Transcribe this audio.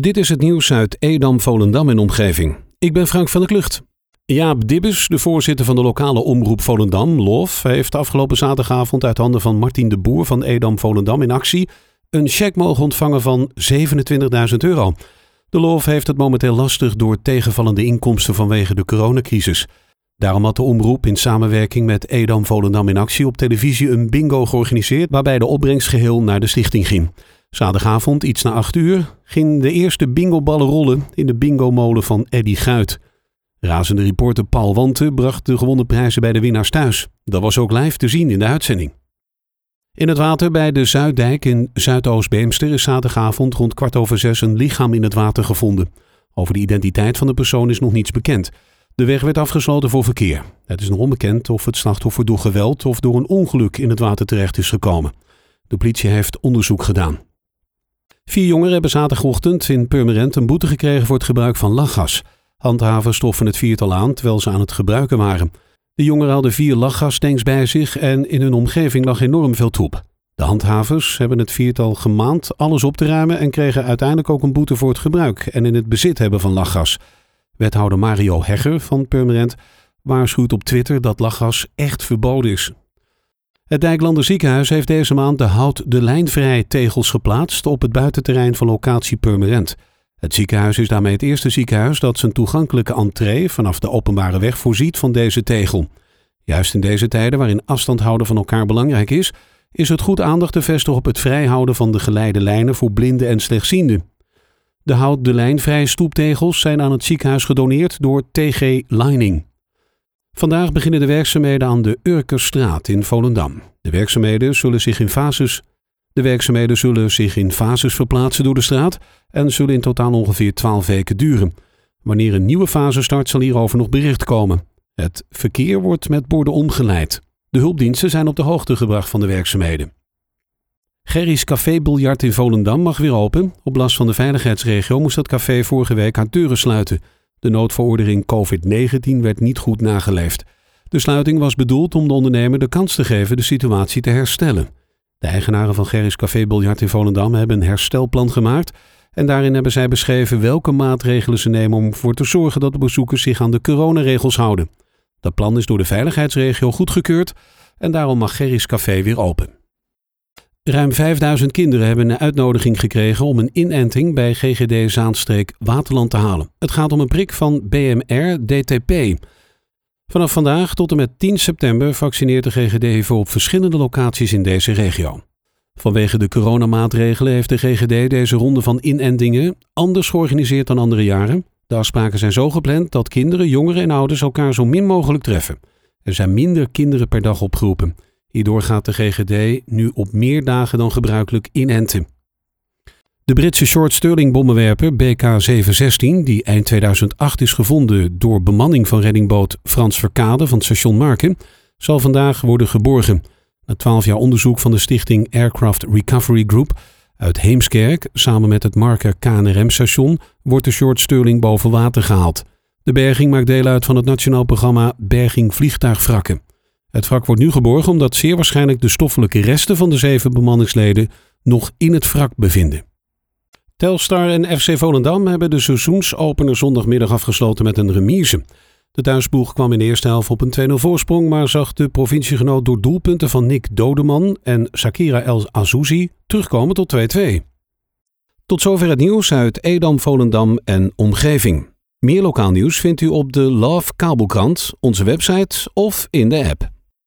Dit is het nieuws uit Edam, Volendam en omgeving. Ik ben Frank van der Klucht. Jaap Dibbes, de voorzitter van de lokale omroep Volendam, LOF, heeft afgelopen zaterdagavond uit handen van Martin de Boer van Edam Volendam in actie een cheque mogen ontvangen van 27.000 euro. De LOF heeft het momenteel lastig door tegenvallende inkomsten vanwege de coronacrisis. Daarom had de omroep in samenwerking met Edam Volendam in actie op televisie een bingo georganiseerd waarbij de opbrengst geheel naar de stichting ging. Zaterdagavond, iets na 8 uur, ging de eerste bingoballen rollen in de bingo-molen van Eddy Guit. Razende reporter Paul Wante bracht de gewonnen prijzen bij de winnaars thuis. Dat was ook live te zien in de uitzending. In het water bij de Zuiddijk in Zuidoost-Beemster is zaterdagavond rond kwart over zes een lichaam in het water gevonden. Over de identiteit van de persoon is nog niets bekend. De weg werd afgesloten voor verkeer. Het is nog onbekend of het slachtoffer door geweld of door een ongeluk in het water terecht is gekomen. De politie heeft onderzoek gedaan. Vier jongeren hebben zaterdagochtend in Purmerend een boete gekregen voor het gebruik van lachgas. Handhavers stoffen het viertal aan terwijl ze aan het gebruiken waren. De jongeren hadden vier lachgastanks bij zich en in hun omgeving lag enorm veel troep. De handhavers hebben het viertal gemaand alles op te ruimen en kregen uiteindelijk ook een boete voor het gebruik en in het bezit hebben van lachgas. Wethouder Mario Hegger van Purmerend waarschuwt op Twitter dat lachgas echt verboden is. Het Dijklander ziekenhuis heeft deze maand de hout de lijnvrij tegels geplaatst op het buitenterrein van locatie Purmerend. Het ziekenhuis is daarmee het eerste ziekenhuis dat zijn toegankelijke entree vanaf de openbare weg voorziet van deze tegel. Juist in deze tijden waarin afstand houden van elkaar belangrijk is, is het goed aandacht te vestigen op het vrijhouden van de geleide lijnen voor blinden en slechtzienden. De hout de lijnvrije stoeptegels zijn aan het ziekenhuis gedoneerd door TG Lining. Vandaag beginnen de werkzaamheden aan de Urkerstraat in Volendam. De werkzaamheden zullen zich in fases de werkzaamheden zullen zich in fases verplaatsen door de straat en zullen in totaal ongeveer 12 weken duren. Wanneer een nieuwe fase start, zal hierover nog bericht komen. Het verkeer wordt met borden omgeleid. De hulpdiensten zijn op de hoogte gebracht van de werkzaamheden. Gerry's Café Biljart in Volendam mag weer open. Op last van de veiligheidsregio moest dat café vorige week haar deuren sluiten. De noodverordening COVID-19 werd niet goed nageleefd. De sluiting was bedoeld om de ondernemer de kans te geven de situatie te herstellen. De eigenaren van Gerry's Café Biljart in Volendam hebben een herstelplan gemaakt. En daarin hebben zij beschreven welke maatregelen ze nemen om ervoor te zorgen dat de bezoekers zich aan de coronaregels houden. Dat plan is door de veiligheidsregio goedgekeurd en daarom mag Gerry's Café weer open. Ruim 5000 kinderen hebben een uitnodiging gekregen om een inenting bij GGD Zaanstreek Waterland te halen. Het gaat om een prik van BMR DTP. Vanaf vandaag tot en met 10 september vaccineert de GGD voor op verschillende locaties in deze regio. Vanwege de coronamaatregelen heeft de GGD deze ronde van inentingen anders georganiseerd dan andere jaren. De afspraken zijn zo gepland dat kinderen, jongeren en ouders elkaar zo min mogelijk treffen. Er zijn minder kinderen per dag opgeroepen. Hierdoor gaat de GGD nu op meer dagen dan gebruikelijk inenten. De Britse short Sterling bommenwerper BK-716, die eind 2008 is gevonden door bemanning van reddingboot Frans Verkade van station Marken, zal vandaag worden geborgen. Na 12 jaar onderzoek van de stichting Aircraft Recovery Group uit Heemskerk, samen met het Marker KNRM-station, wordt de short Sterling boven water gehaald. De berging maakt deel uit van het nationaal programma Berging Vliegtuigwrakken. Het wrak wordt nu geborgen omdat zeer waarschijnlijk de stoffelijke resten van de zeven bemanningsleden nog in het wrak bevinden. Telstar en FC Volendam hebben de seizoensopener zondagmiddag afgesloten met een remise. De thuisboeg kwam in de eerste helft op een 2-0 voorsprong, maar zag de provinciegenoot door doelpunten van Nick Dodeman en Shakira El Azouzi terugkomen tot 2-2. Tot zover het nieuws uit Edam, Volendam en omgeving. Meer lokaal nieuws vindt u op de Love Kabelkrant, onze website of in de app.